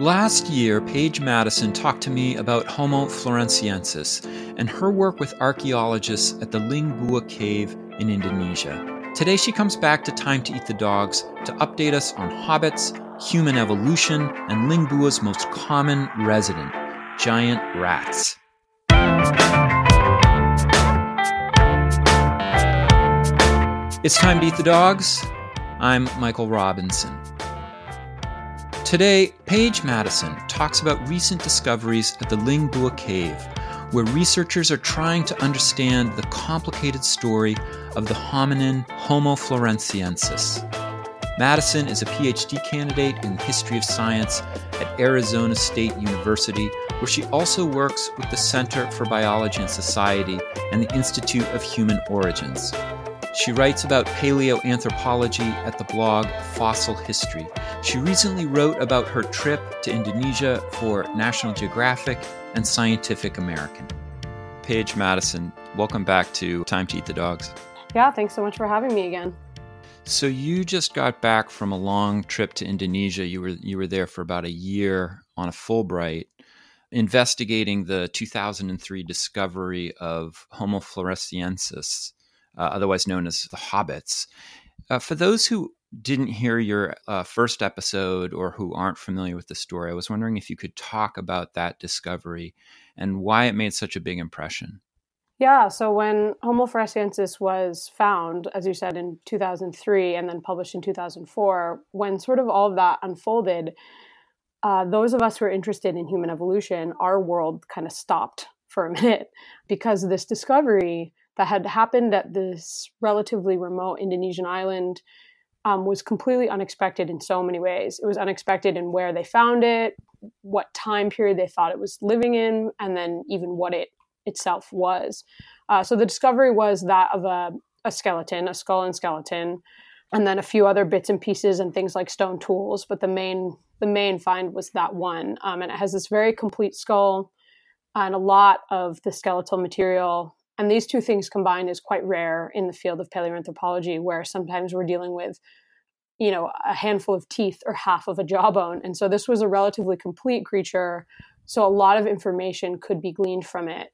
Last year, Paige Madison talked to me about Homo floresiensis and her work with archaeologists at the Liang Bua cave in Indonesia. Today, she comes back to Time to Eat the Dogs to update us on hobbits, human evolution, and Liang Bua's most common resident, giant rats. It's time to eat the dogs. I'm Michael Robinson. Today, Paige Madison talks about recent discoveries at the Liang Bua cave, where researchers are trying to understand the complicated story of the hominin Homo floresiensis. Madison is a PhD candidate in the history of science at Arizona State University, where she also works with the Center for Biology and Society and the Institute of Human Origins. She writes about paleoanthropology at the blog Fossil History. She recently wrote about her trip to Indonesia for National Geographic and Scientific American. Paige Madison, welcome back to Time to Eat the Dogs. Yeah, thanks so much for having me again. So you just got back from a long trip to Indonesia. You were you were there for about a year on a Fulbright investigating the 2003 discovery of Homo floresiensis uh, otherwise known as the Hobbits. Uh, for those who didn't hear your uh, first episode or who aren't familiar with the story, I was wondering if you could talk about that discovery and why it made such a big impression. Yeah, so when Homo floresiensis was found, as you said, in 2003 and then published in 2004, when sort of all of that unfolded, uh, those of us who are interested in human evolution, our world kind of stopped for a minute because this discovery that had happened at this relatively remote Indonesian island um, was completely unexpected in so many ways. It was unexpected in where they found it, what time period they thought it was living in, and then even what it itself was. Uh, so the discovery was that of a, a skeleton, a skull and skeleton, and then a few other bits and pieces and things like stone tools. But the main the main find was that one, um, and it has this very complete skull and a lot of the skeletal material and these two things combined is quite rare in the field of paleoanthropology, where sometimes we're dealing with, you know, a handful of teeth or half of a jawbone. And so this was a relatively complete creature. So a lot of information could be gleaned from it.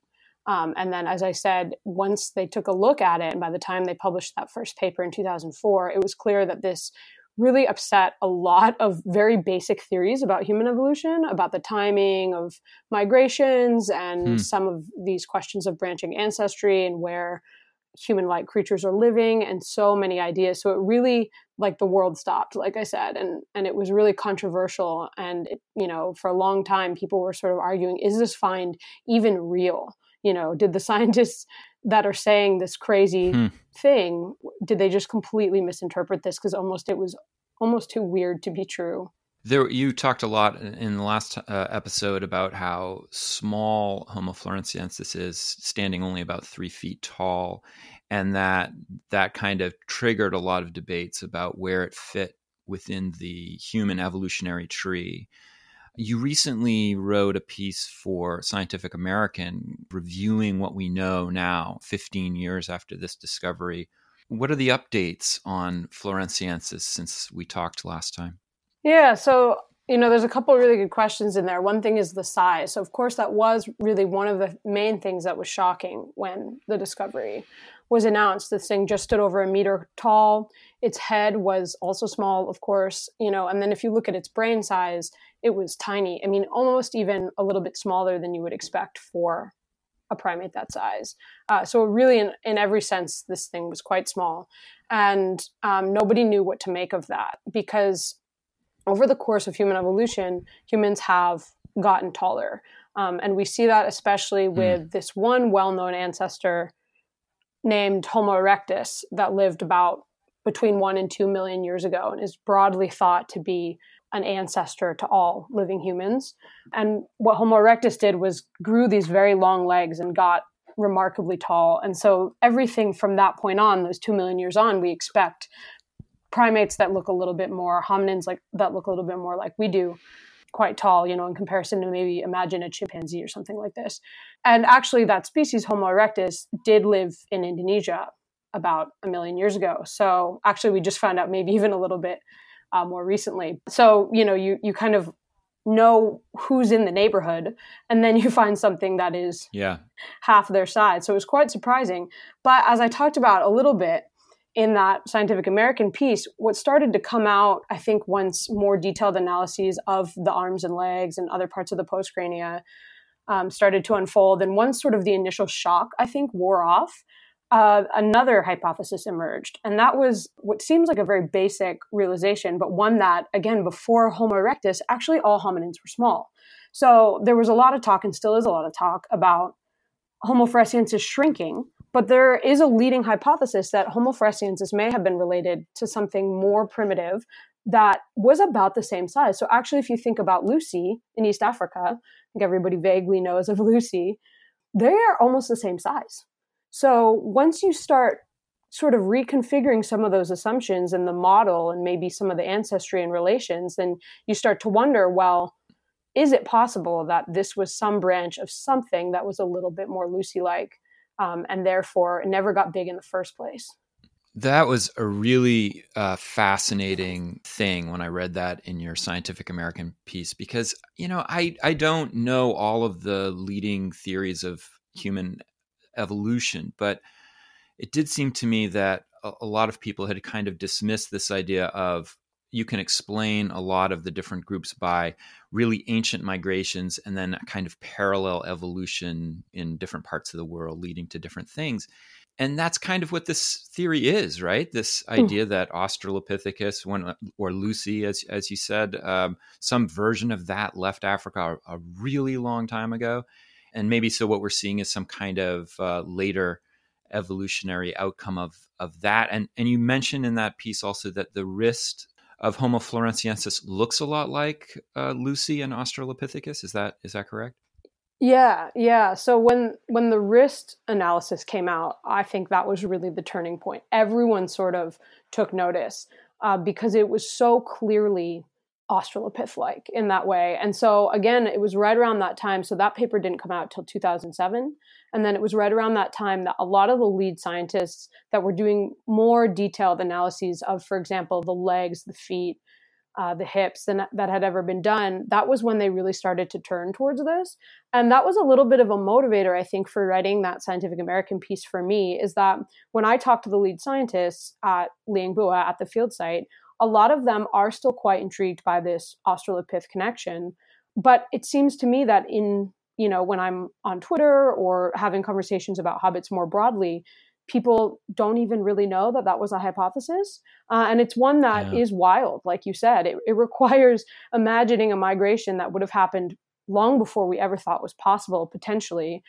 Um, and then, as I said, once they took a look at it, and by the time they published that first paper in 2004, it was clear that this really upset a lot of very basic theories about human evolution, about the timing of migrations and hmm. some of these questions of branching ancestry and where human like creatures are living and so many ideas. So it really like the world stopped like i said and and it was really controversial. And it, you know for a long time people were sort of arguing is this find even real? You know did the scientists that are saying this crazy hmm. thing did they just completely misinterpret this? Because almost it was almost too weird to be true. There you talked a lot in the last uh, episode about how small homo floresiensis is standing only about three feet tall and that that kind of triggered a lot of debates about where it fit within the human evolutionary tree you recently wrote a piece for Scientific American reviewing what we know now, 15 years after this discovery. What are the updates on Floresiensis since we talked last time? Yeah, so you know, there's a couple really good questions in there. One thing is the size. So, of course, that was really one of the main things that was shocking when the discovery was announced. This thing just stood over a meter tall. Its head was also small, of course, you know, and then if you look at its brain size, it was tiny. I mean, almost even a little bit smaller than you would expect for a primate that size. Uh, so, really, in, in every sense, this thing was quite small. And um, nobody knew what to make of that because over the course of human evolution, humans have gotten taller. Um, and we see that especially hmm. with mm. this one well known ancestor named Homo erectus that lived about between one and two million years ago and is broadly thought to be an ancestor to all living humans. And what Homo erectus did was grew these very long legs and got remarkably tall. And so everything from that point on, those two million years on, we expect primates that look a little bit more hominins like that look a little bit more like we do quite tall, you know, in comparison to maybe imagine a chimpanzee or something like this. And actually, that species, Homo erectus, did live in Indonesia about a million years ago. So actually, we just found out maybe even a little bit uh, more recently. So you know, you you kind of know who's in the neighborhood and then you find something that is yeah half their size so it was quite surprising but as i talked about a little bit in that scientific american piece what started to come out i think once more detailed analyses of the arms and legs and other parts of the postcrania um, started to unfold and once sort of the initial shock i think wore off uh, another hypothesis emerged. And that was what seems like a very basic realization, but one that, again, before Homo erectus, actually all hominins were small. So there was a lot of talk, and still is a lot of talk, about Homo floresiensis shrinking. But there is a leading hypothesis that Homo floresiensis may have been related to something more primitive that was about the same size. So actually, if you think about Lucy in East Africa, I think everybody vaguely knows of Lucy, they are almost the same size. So once you start sort of reconfiguring some of those assumptions in the model and maybe some of the ancestry and relations, then you start to wonder well, is it possible that this was some branch of something that was a little bit more Lucy like um, and therefore never got big in the first place? That was a really uh, fascinating thing when I read that in your Scientific American piece because you know I I don't know all of the leading theories of human evolution. But it did seem to me that a, a lot of people had kind of dismissed this idea of you can explain a lot of the different groups by really ancient migrations and then a kind of parallel evolution in different parts of the world leading to different things. And that's kind of what this theory is, right? This hmm. idea mm. that Australopithecus, when, or Lucy, as, as you said, um, some version of that left Africa a, a really long time ago and maybe so what we're seeing is some kind of uh, later evolutionary outcome of of that. And and you mentioned in that piece also that the wrist of Homo floresiensis looks a lot like uh, Lucy and Australopithecus. Is that is that correct? Yeah, yeah. So when when the wrist analysis came out, I think that was really the turning point. Everyone sort of took notice uh, because it was so clearly Australopith like in that way. And so again, it was right around that time. So that paper didn't come out till 2007. And then it was right around that time that a lot of the lead scientists that were doing more detailed analyses of, for example, the legs, the feet, uh, the hips than that had ever been done, that was when they really started to turn towards this. And that was a little bit of a motivator, I think, for writing that Scientific American piece for me, is that when I talked to the lead scientists at Liangbua at the field site, a lot of them are still quite intrigued by this Australopith connection. But it seems to me that in, you know, when I'm on Twitter or having conversations about hobbits more broadly, people don't even really know that that was a hypothesis. Uh, and it's one that yeah. is wild, like you said. It, it requires imagining a migration that would have happened long before we ever thought was possible, potentially,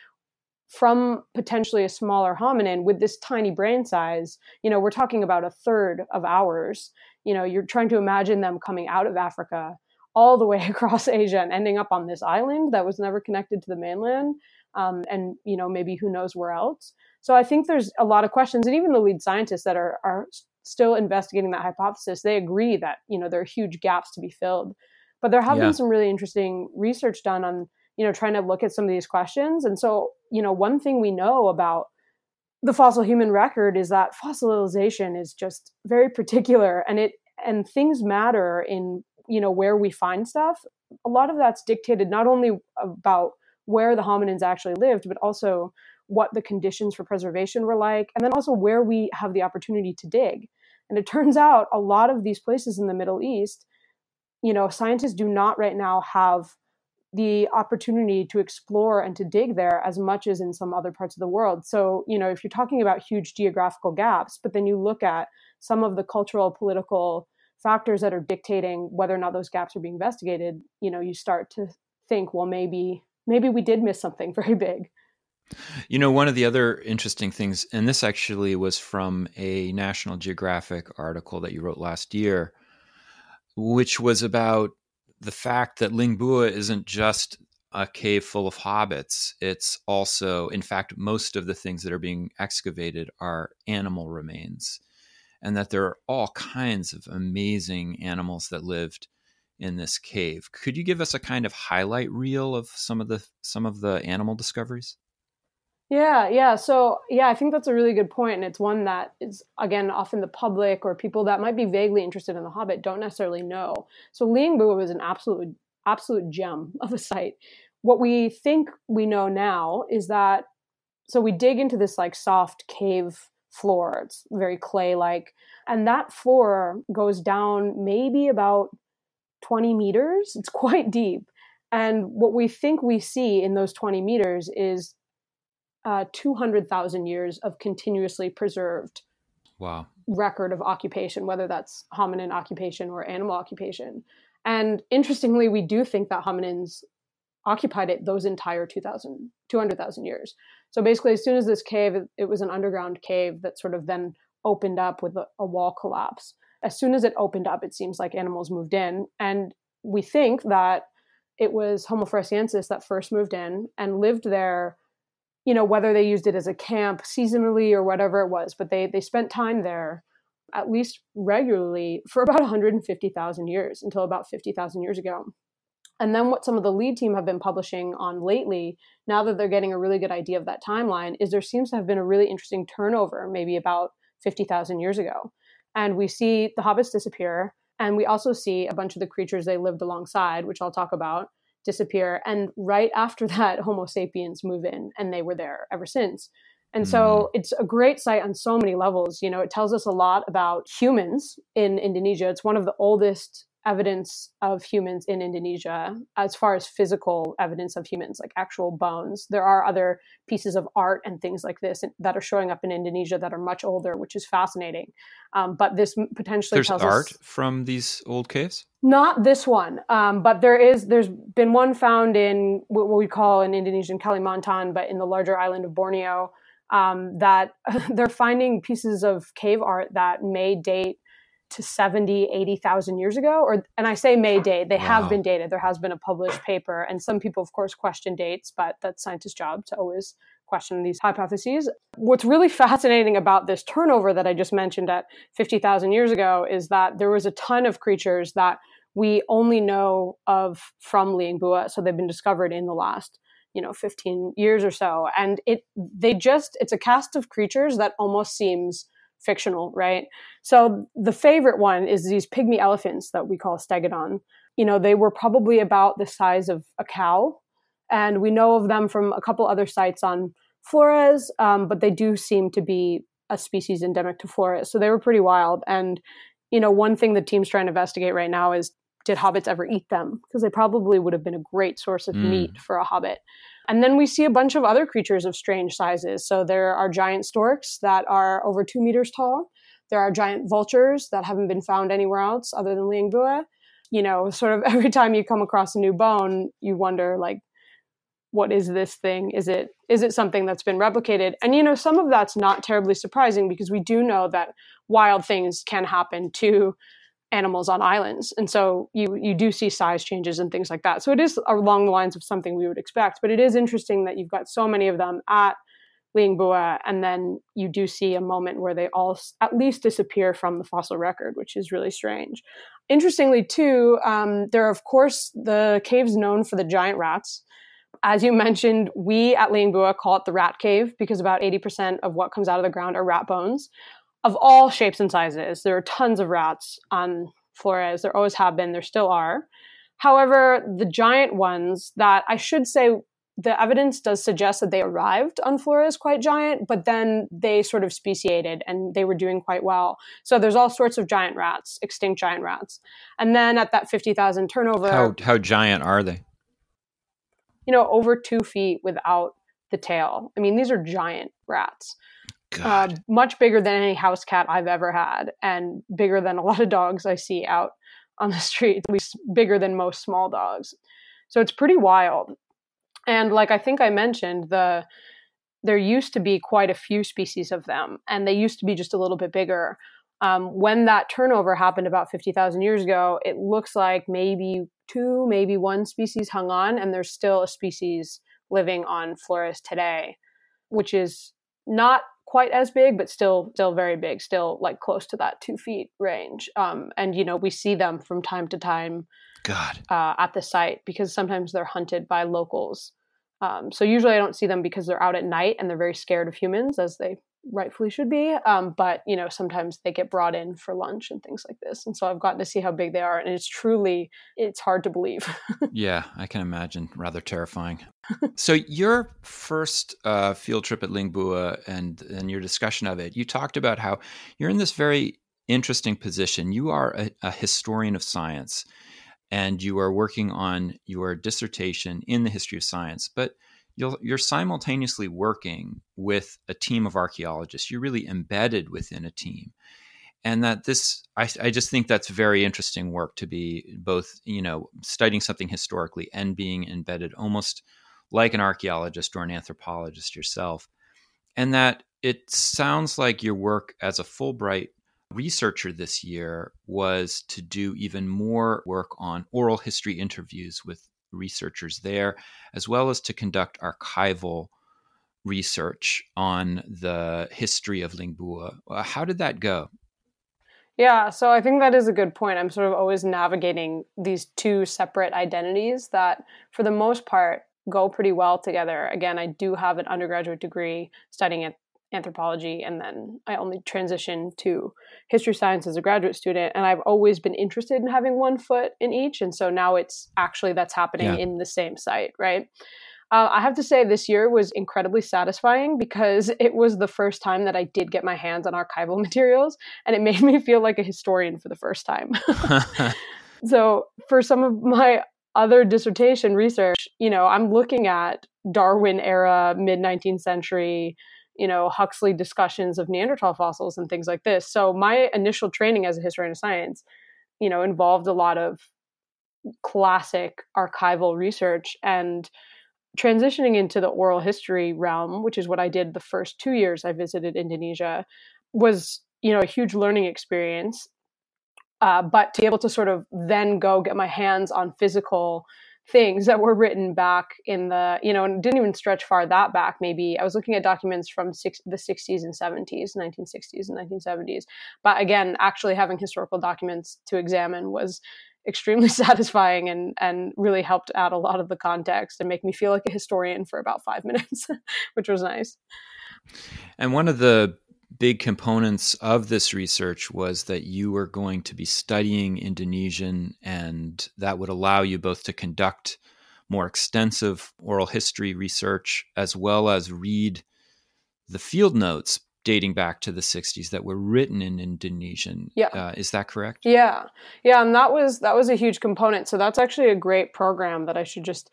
from potentially a smaller hominin with this tiny brain size. You know, we're talking about a third of ours you know you're trying to imagine them coming out of africa all the way across asia and ending up on this island that was never connected to the mainland um, and you know maybe who knows where else. So i think there's a lot of questions and even the lead scientists that are are still investigating that hypothesis they agree that you know there are huge gaps to be filled. But there have yeah. been some really interesting research done on you know trying to look at some of these questions. And so you know one thing we know about the fossil human record is that fossilization is just very particular and it and things matter in you know where we find stuff. A lot of that's dictated not only about where the hominins actually lived but also what the conditions for preservation were like and then also where we have the opportunity to dig. And it turns out a lot of these places in the middle east you know scientists do not right now have the opportunity to explore and to dig there as much as in some other parts of the world. So, you know, if you're talking about huge geographical gaps, but then you look at some of the cultural, political factors that are dictating whether or not those gaps are being investigated, you know, you start to think, well, maybe maybe we did miss something very big. You know, one of the other interesting things, and this actually was from a National Geographic article that you wrote last year, which was about the fact that Liang Bua isn't just a cave full of hobbits. It's also, in fact, most of the things that are being excavated are animal remains, and that there are all kinds of amazing animals that lived in this cave. Could you give us a kind of highlight reel of some of the some of the animal discoveries? Yeah, yeah. So, yeah, I think that's a really good point, and it's one that is again often the public or people that might be vaguely interested in the Hobbit don't necessarily know. So, Liangbua was an absolutely absolute gem of a site. What we think we know now is that so we dig into this like soft cave floor. It's very clay like. And that floor goes down maybe about 20 meters. It's quite deep. And what we think we see in those 20 meters is uh, 200,000 years of continuously preserved wow. record of occupation, whether that's hominin occupation or animal occupation. And interestingly, we do think that hominins occupied it those entire 2,000, 200,000 years. So basically, as soon as this cave, it was an underground cave that sort of then opened up with a, a wall collapse. As soon as it opened up, it seems like animals moved in. And we think that it was Homo floresiensis that first moved in and lived there, you know, whether they used it as a camp seasonally or whatever it was, but they, they spent time there at least regularly for about 150,000 years until about 50,000 years ago. And then what some of the lead team have been publishing on lately, now that they're getting a really good idea of that timeline, is there seems to have been a really interesting turnover, maybe about 50,000 years ago. And we see the hobbits disappear, and we also see a bunch of the creatures they lived alongside, which I'll talk about, disappear. And right after that, Homo sapiens move in, and they were there ever since. And so hmm. it's a great site on so many levels. You know, it tells us a lot about humans in Indonesia. It's one of the oldest evidence of humans in Indonesia as far as physical evidence of humans, like actual bones. There are other pieces of art and things like this that are showing up in Indonesia that are much older, which is fascinating. Um, but this potentially there's tells art us, from these old caves. Not this one, um, but there is. There's been one found in what we call in Indonesian Kalimantan, but in the larger island of Borneo. Um, that they're finding pieces of cave art that may date to 70 80,000 years ago or and I say may date they wow. have been dated. There has been a published paper and some people of course question dates but that's scientists job to always question these hypotheses. What's really fascinating about this turnover that I just mentioned at 50,000 years ago is that there was a ton of creatures that we only know of from Liangbua so they've been discovered in the last you know 15 years or so. And it they just it's a cast of creatures that almost seems fictional, right? So the favorite one is these pygmy elephants that we call stegodon. You know, they were probably about the size of a cow, and we know of them from a couple other sites on Flores, um, but they do seem to be a species endemic to Flores. So they were pretty wild. And you know, one thing the team's trying to investigate right now is did hobbits ever eat them? Because they probably would have been a great source of mm. meat for a hobbit. And then we see a bunch of other creatures of strange sizes. So there are giant storks that are over two meters tall. There are giant vultures that haven't been found anywhere else other than Liangbua. You know, sort of every time you come across a new bone, you wonder like, what is this thing? Is it is it something that's been replicated? And you know, some of that's not terribly surprising because we do know that wild things can happen to animals on islands. And so you you do see size changes and things like that. So it is along the lines of something we would expect but it is interesting that you've got so many of them at Liangbua and then you do see a moment where they all at least disappear from the fossil record which is really strange. Interestingly too um, there are of course the caves known for the giant rats. As you mentioned, we at Liangbua call it the rat cave because about 80% of what comes out of the ground are rat bones of all shapes and sizes. There are tons of rats on Flores. There always have been. There still are. However, the giant ones that I should say the evidence does suggest that they arrived on Flores quite giant, but then they sort of speciated and they were doing quite well. So there's all sorts of giant rats, extinct giant rats. And then at that 50,000 turnover. How, how giant are they? You know, over two feet without the tail. I mean, these are giant rats uh, much bigger than any house cat I've ever had, and bigger than a lot of dogs I see out on the street, at least bigger than most small dogs. So it's pretty wild. And like I think I mentioned, the there used to be quite a few species of them, and they used to be just a little bit bigger. Um, when that turnover happened about 50,000 years ago, it looks like maybe two, maybe one species hung on, and there's still a species living on Flores today, which is not quite as big, but still still very big, still like close to that two feet range. Um, and you know we see them from time to time. God. Uh, at the site because sometimes they're hunted by locals. Um, so usually I don't see them because they're out at night and they're very scared of humans, as they rightfully should be. Um, but you know, sometimes they get brought in for lunch and things like this, and so I've gotten to see how big they are, and it's truly it's hard to believe. yeah, I can imagine. Rather terrifying. so your first uh, field trip at Liang Bua and and your discussion of it, you talked about how you're in this very interesting position. You are a, a historian of science, and you are working on your dissertation in the history of science, but you'll, you're simultaneously working with a team of archaeologists. You're really embedded within a team. And that this, I, I just think that's very interesting work to be both, you know, studying something historically and being embedded almost like an archaeologist or an anthropologist yourself. And that it sounds like your work as a Fulbright researcher this year was to do even more work on oral history interviews with researchers there, as well as to conduct archival research on the history of Liang Bua. Uh, how did that go? Yeah, so I think that is a good point. I'm sort of always navigating these two separate identities that, for the most part, go pretty well together. Again, I do have an undergraduate degree studying at anthropology and then I only transitioned to history science as a graduate student and I've always been interested in having one foot in each and so now it's actually that's happening yeah. in the same site right uh, I have to say this year was incredibly satisfying because it was the first time that I did get my hands on archival materials and it made me feel like a historian for the first time so for some of my other dissertation research you know I'm looking at Darwin era mid 19th century you know Huxley discussions of Neanderthal fossils and things like this. So my initial training as a historian of science, you know, involved a lot of classic archival research and transitioning into the oral history realm, which is what I did the first two years I visited Indonesia, was you know a huge learning experience. Uh, but to be able to sort of then go get my hands on physical things that were written back in the you know and didn't even stretch far that back maybe. I was looking at documents from six, the 60s and 70s 1960s and 1970s but again actually having historical documents to examine was extremely satisfying and and really helped add a lot of the context and make me feel like a historian for about five minutes which was nice. And one of the big components of this research was that you were going to be studying Indonesian, and that would allow you both to conduct more extensive oral history research as well as read the field notes dating back to the 60s that were written in Indonesian. Yeah. Uh, is that correct? Yeah. Yeah, and that was that was a huge component. So that's actually a great program that I should just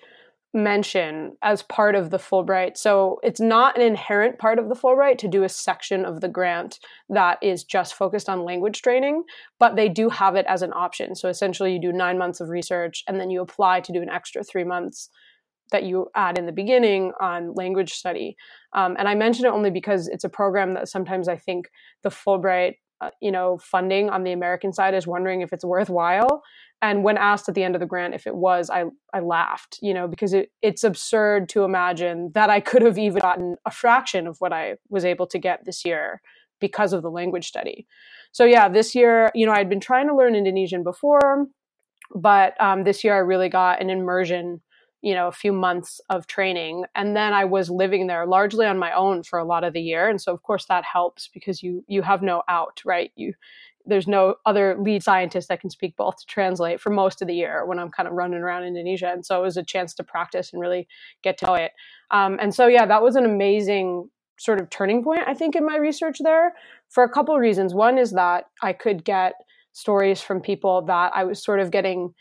mention as part of the Fulbright. So it's not an inherent part of the Fulbright to do a section of the grant that is just focused on language training, but they do have it as an option. So essentially, you do nine months of research and then you apply to do an extra three months that you add in the beginning on language study. Um, and I mention it only because it's a program that sometimes I think the Fulbright uh, you know funding on the american side is wondering if it's worthwhile. And when asked at the end of the grant if it was i i laughed you know because it, it's absurd to imagine that i could have even gotten a fraction of what i was able to get this year because of the language study. So yeah this year you know i'd been trying to learn indonesian before but um, this year i really got an immersion you know a few months of training and then i was living there largely on my own for a lot of the year and so of course that helps because you you have no out right? You there's no other lead scientist that can speak both to translate for most of the year when i'm kind of running around indonesia and so it was a chance to practice and really get to know it. Um, and so yeah that was an amazing sort of turning point i think in my research there for a couple of reasons. One is that i could get stories from people that i was sort of getting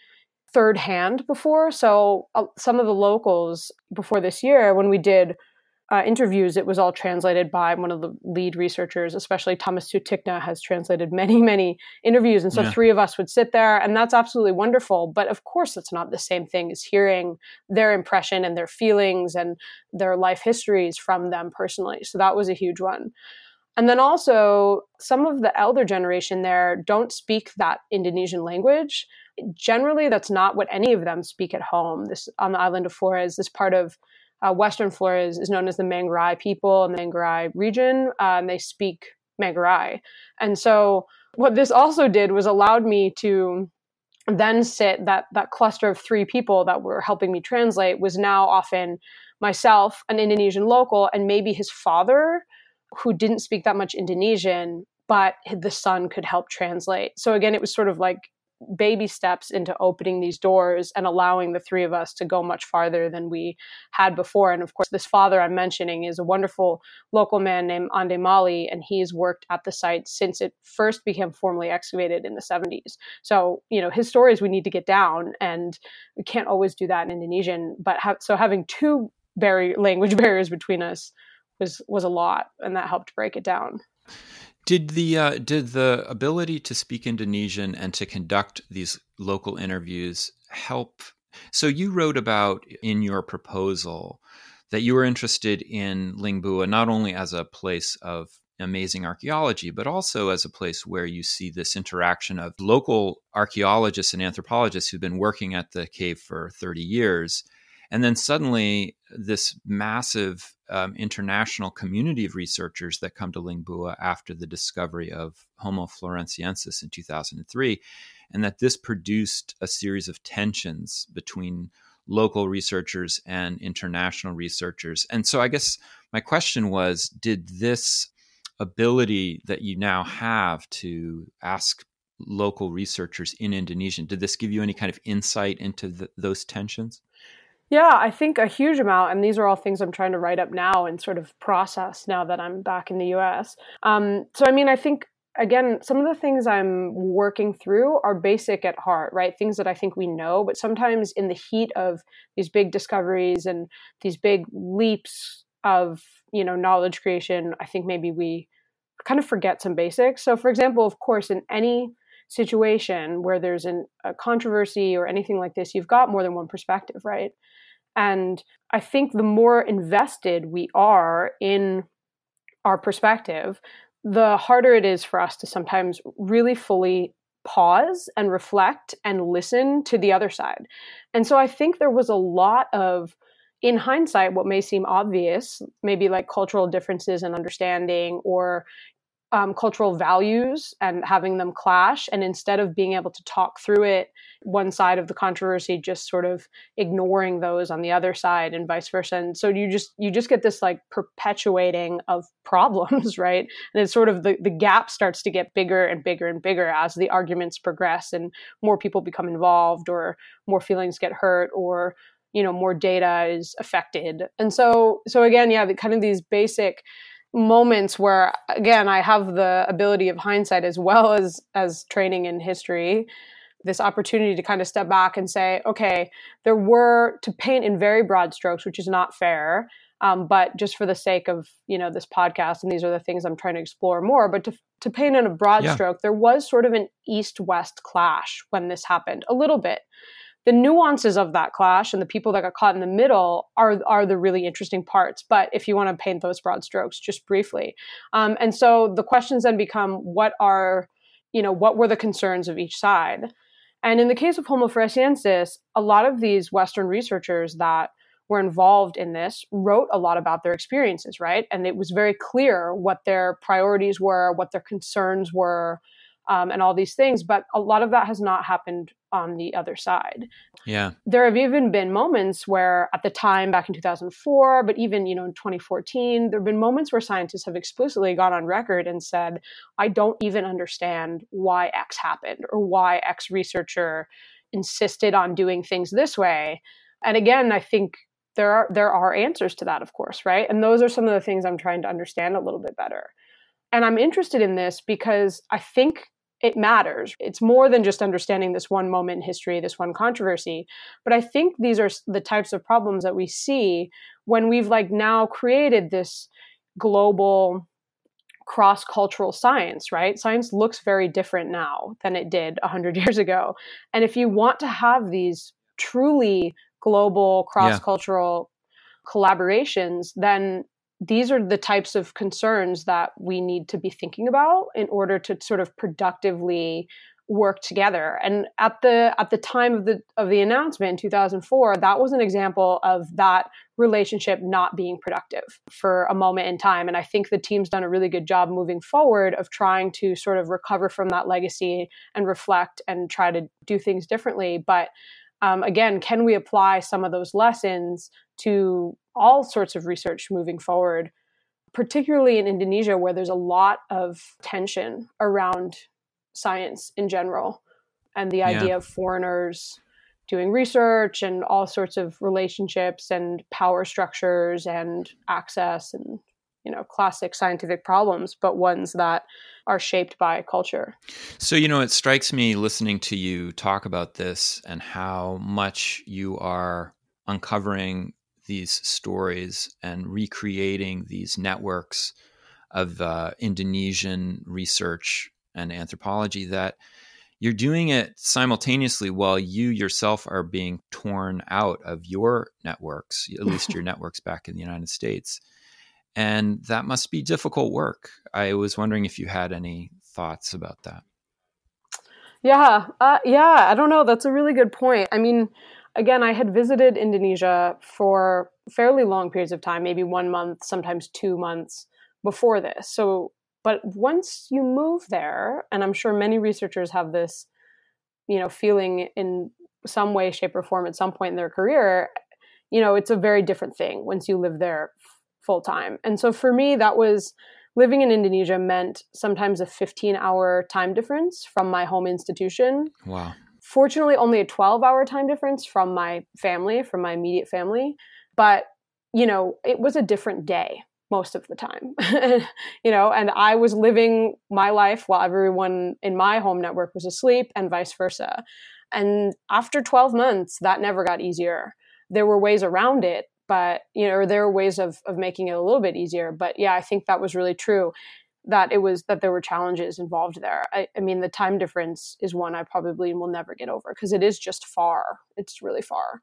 third hand before. So uh, some of the locals before this year, when we did uh, interviews, it was all translated by one of the lead researchers, especially Thomas Sutikna has translated many, many interviews. And so yeah. three of us would sit there, and that's absolutely wonderful. But of course, it's not the same thing as hearing their impression and their feelings and their life histories from them personally. So that was a huge one. And then also, some of the elder generation there don't speak that Indonesian language generally that's not what any of them speak at home. This on the island of Flores, this part of uh, Western Flores is known as the Manggarai people and the Manggarai region. Uh, and they speak Manggarai, and so what this also did was allowed me to then sit that that cluster of three people that were helping me translate was now often myself, an Indonesian local, and maybe his father who didn't speak that much Indonesian, but the son could help translate. So again, it was sort of like baby steps into opening these doors and allowing the three of us to go much farther than we had before. And of course, this father I'm mentioning is a wonderful local man named Ande Mali, and he's worked at the site since it first became formally excavated in the 70s. So, you know, his stories we need to get down, and we can't always do that in Indonesian. But ha- so having two barrier language barriers between us was was a lot, and that helped break it down. Did the uh, did the ability to speak Indonesian and to conduct these local interviews help? So you wrote about in your proposal that you were interested in Liang Bua not only as a place of amazing archaeology, but also as a place where you see this interaction of local archaeologists and anthropologists who've been working at the cave for 30 years and then suddenly, this massive um, international community of researchers that come to Liang Bua after the discovery of Homo floresiensis in 2003, and that this produced a series of tensions between local researchers and international researchers. And so, I guess my question was did this ability that you now have to ask local researchers in Indonesian, did this give you any kind of insight into the, those tensions? Yeah, I think a huge amount. And these are all things I'm trying to write up now and sort of process now that I'm back in the US. Um, so, I mean, I think, again, some of the things I'm working through are basic at heart, right? Things that I think we know, but sometimes in the heat of these big discoveries and these big leaps of, you know, knowledge creation, I think maybe we kind of forget some basics. So, for example, of course, in any situation where there's an, a controversy or anything like this, you've got more than one perspective, right? And I think the more invested we are in our perspective, the harder it is for us to sometimes really fully pause and reflect and listen to the other side. And so I think there was a lot of, in hindsight, what may seem obvious, maybe like cultural differences in understanding or um, cultural values and having them clash. And instead of being able to talk through it, one side of the controversy just sort of ignoring those on the other side and vice versa. And so you just you just get this like perpetuating of problems, right? And it's sort of the, the gap starts to get bigger and bigger and bigger as the arguments progress and more people become involved or more feelings get hurt or you know more data is affected and so so again yeah the, kind of these basic moments where again i have the ability of hindsight as well as as training in history this opportunity to kind of step back and say okay there were to paint in very broad strokes which is not fair um, but just for the sake of you know this podcast and these are the things i'm trying to explore more but to, to paint in a broad yeah. stroke there was sort of an east west clash when this happened a little bit the nuances of that clash and the people that got caught in the middle are are the really interesting parts. But if you want to paint those broad strokes, just briefly, um, and so the questions then become: what are you know what were the concerns of each side? And in the case of Homo floresiensis, a lot of these Western researchers that were involved in this wrote a lot about their experiences, right? And it was very clear what their priorities were, what their concerns were, um, and all these things. But a lot of that has not happened on the other side. Yeah. There have even been moments where at the time back in 2004, but even, you know, in 2014, there've been moments where scientists have explicitly gone on record and said, I don't even understand why X happened or why X researcher insisted on doing things this way. And again, I think there are there are answers to that, of course, right? And those are some of the things I'm trying to understand a little bit better. And I'm interested in this because I think it matters. It's more than just understanding this one moment in history, this one controversy. But I think these are the types of problems that we see when we've like now created this global cross cultural science, right? Science looks very different now than it did 100 years ago. And if you want to have these truly global cross cultural yeah. collaborations, then these are the types of concerns that we need to be thinking about in order to sort of productively work together. And at the at the time of the of the announcement in 2004 that was an example of that relationship not being productive for a moment in time. And i think the team's done a really good job moving forward of trying to sort of recover from that legacy and reflect and try to do things differently. But um, again can we apply some of those lessons to all sorts of research moving forward. particularly in Indonesia, where there's a lot of tension around science in general and the idea yeah. of foreigners doing research and all sorts of relationships and power structures and access and you know classic scientific problems but ones that are shaped by culture. So you know it strikes me listening to you talk about this and how much you are uncovering these stories and recreating these networks of uh, indonesian research and anthropology that you're doing it simultaneously while you yourself are being torn out of your networks at least your networks back in the united states and that must be difficult work. I was wondering if you had any thoughts about that. Yeah, uh, yeah, I don't know. That's a really good point. I mean, again, I had visited Indonesia for fairly long periods of time, maybe one month, sometimes two months before this. So, but once you move there, and I'm sure many researchers have this, you know, feeling in some way, shape, or form at some point in their career, you know, it's a very different thing once you live there full time. And so for me, that was living in Indonesia meant sometimes a 15 hour time difference from my home institution. Wow. Fortunately, only a 12 hour time difference from my family, from my immediate family. But, you know, it was a different day most of the time, you know, and I was living my life while everyone in my home network was asleep and vice versa. And after 12 months, that never got easier. There were ways around it, but you know there are ways of of making it a little bit easier but yeah i think that was really true that it was that there were challenges involved there. I, I mean the time difference is one i probably will never get over because it is just far. It's really far.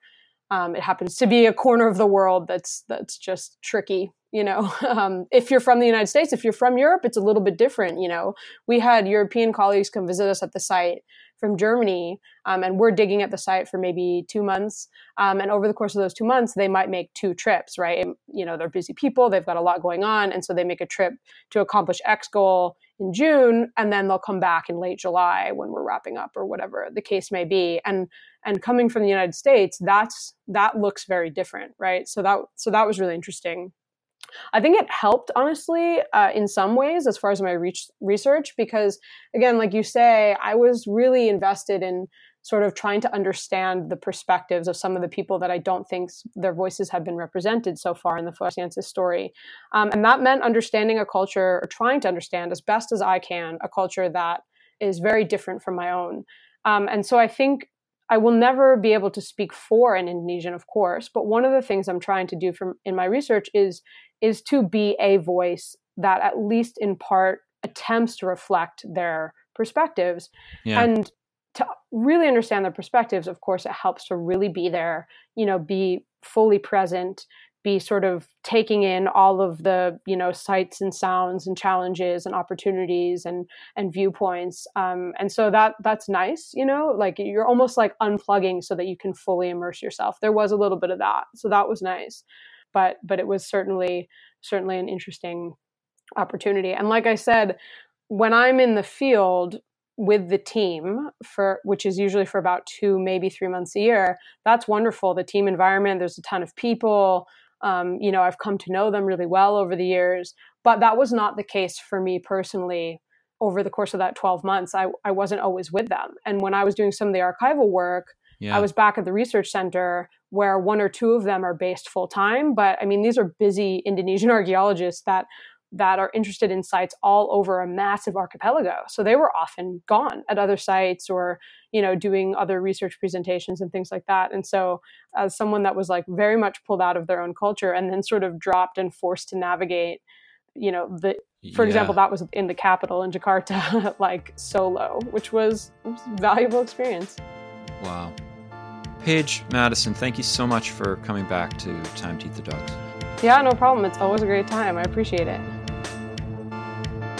Um, it happens to be a corner of the world that's that's just tricky you know? Um, if you're from the united states if you're from europe it's a little bit different you know? We had european colleagues come visit us at the site from Germany, um, and we're digging at the site for maybe two months. Um, and over the course of those two months, they might make two trips, right? And, you know, they're busy people, they've got a lot going on, and so they make a trip to accomplish X goal in June, and then they'll come back in late July when we're wrapping up or whatever the case may be. And and coming from the United States, that's that looks very different, right? So that so that was really interesting. I think it helped, honestly, uh, in some ways, as far as my research, because again, like you say, I was really invested in sort of trying to understand the perspectives of some of the people that I don't think their voices have been represented so far in the Floresiensis story. Um, and that meant understanding a culture or trying to understand as best as I can a culture that is very different from my own. Um, and so I think I will never be able to speak for an Indonesian, of course, but one of the things I'm trying to do from in my research is is to be a voice that at least in part attempts to reflect their perspectives yeah. and to really understand their perspectives of course it helps to really be there you know be fully present be sort of taking in all of the you know sights and sounds and challenges and opportunities and and viewpoints um, and so that that's nice you know? Like you're almost like unplugging so that you can fully immerse yourself. There was a little bit of that so that was nice but but it was certainly certainly an interesting opportunity. And like I said, when I'm in the field with the team for which is usually for about two maybe three months a year that's wonderful. The team environment there's a ton of people um, you know i've come to know them really well over the years but that was not the case for me personally over the course of that 12 months I, I wasn't always with them and when i was doing some of the archival work yeah. I was back at the research center where one or two of them are based full time. But I mean, these are busy Indonesian archaeologists that that are interested in sites all over a massive archipelago. So they were often gone at other sites or, you know, doing other research presentations and things like that. And so as someone that was like very much pulled out of their own culture and then sort of dropped and forced to navigate, you know, the for yeah. example, that was in the capital in Jakarta, like solo, which was, was a valuable experience. Wow. Paige Madison, thank you so much for coming back to Time to Eat the Dogs. Yeah, no problem. It's always a great time. I appreciate it.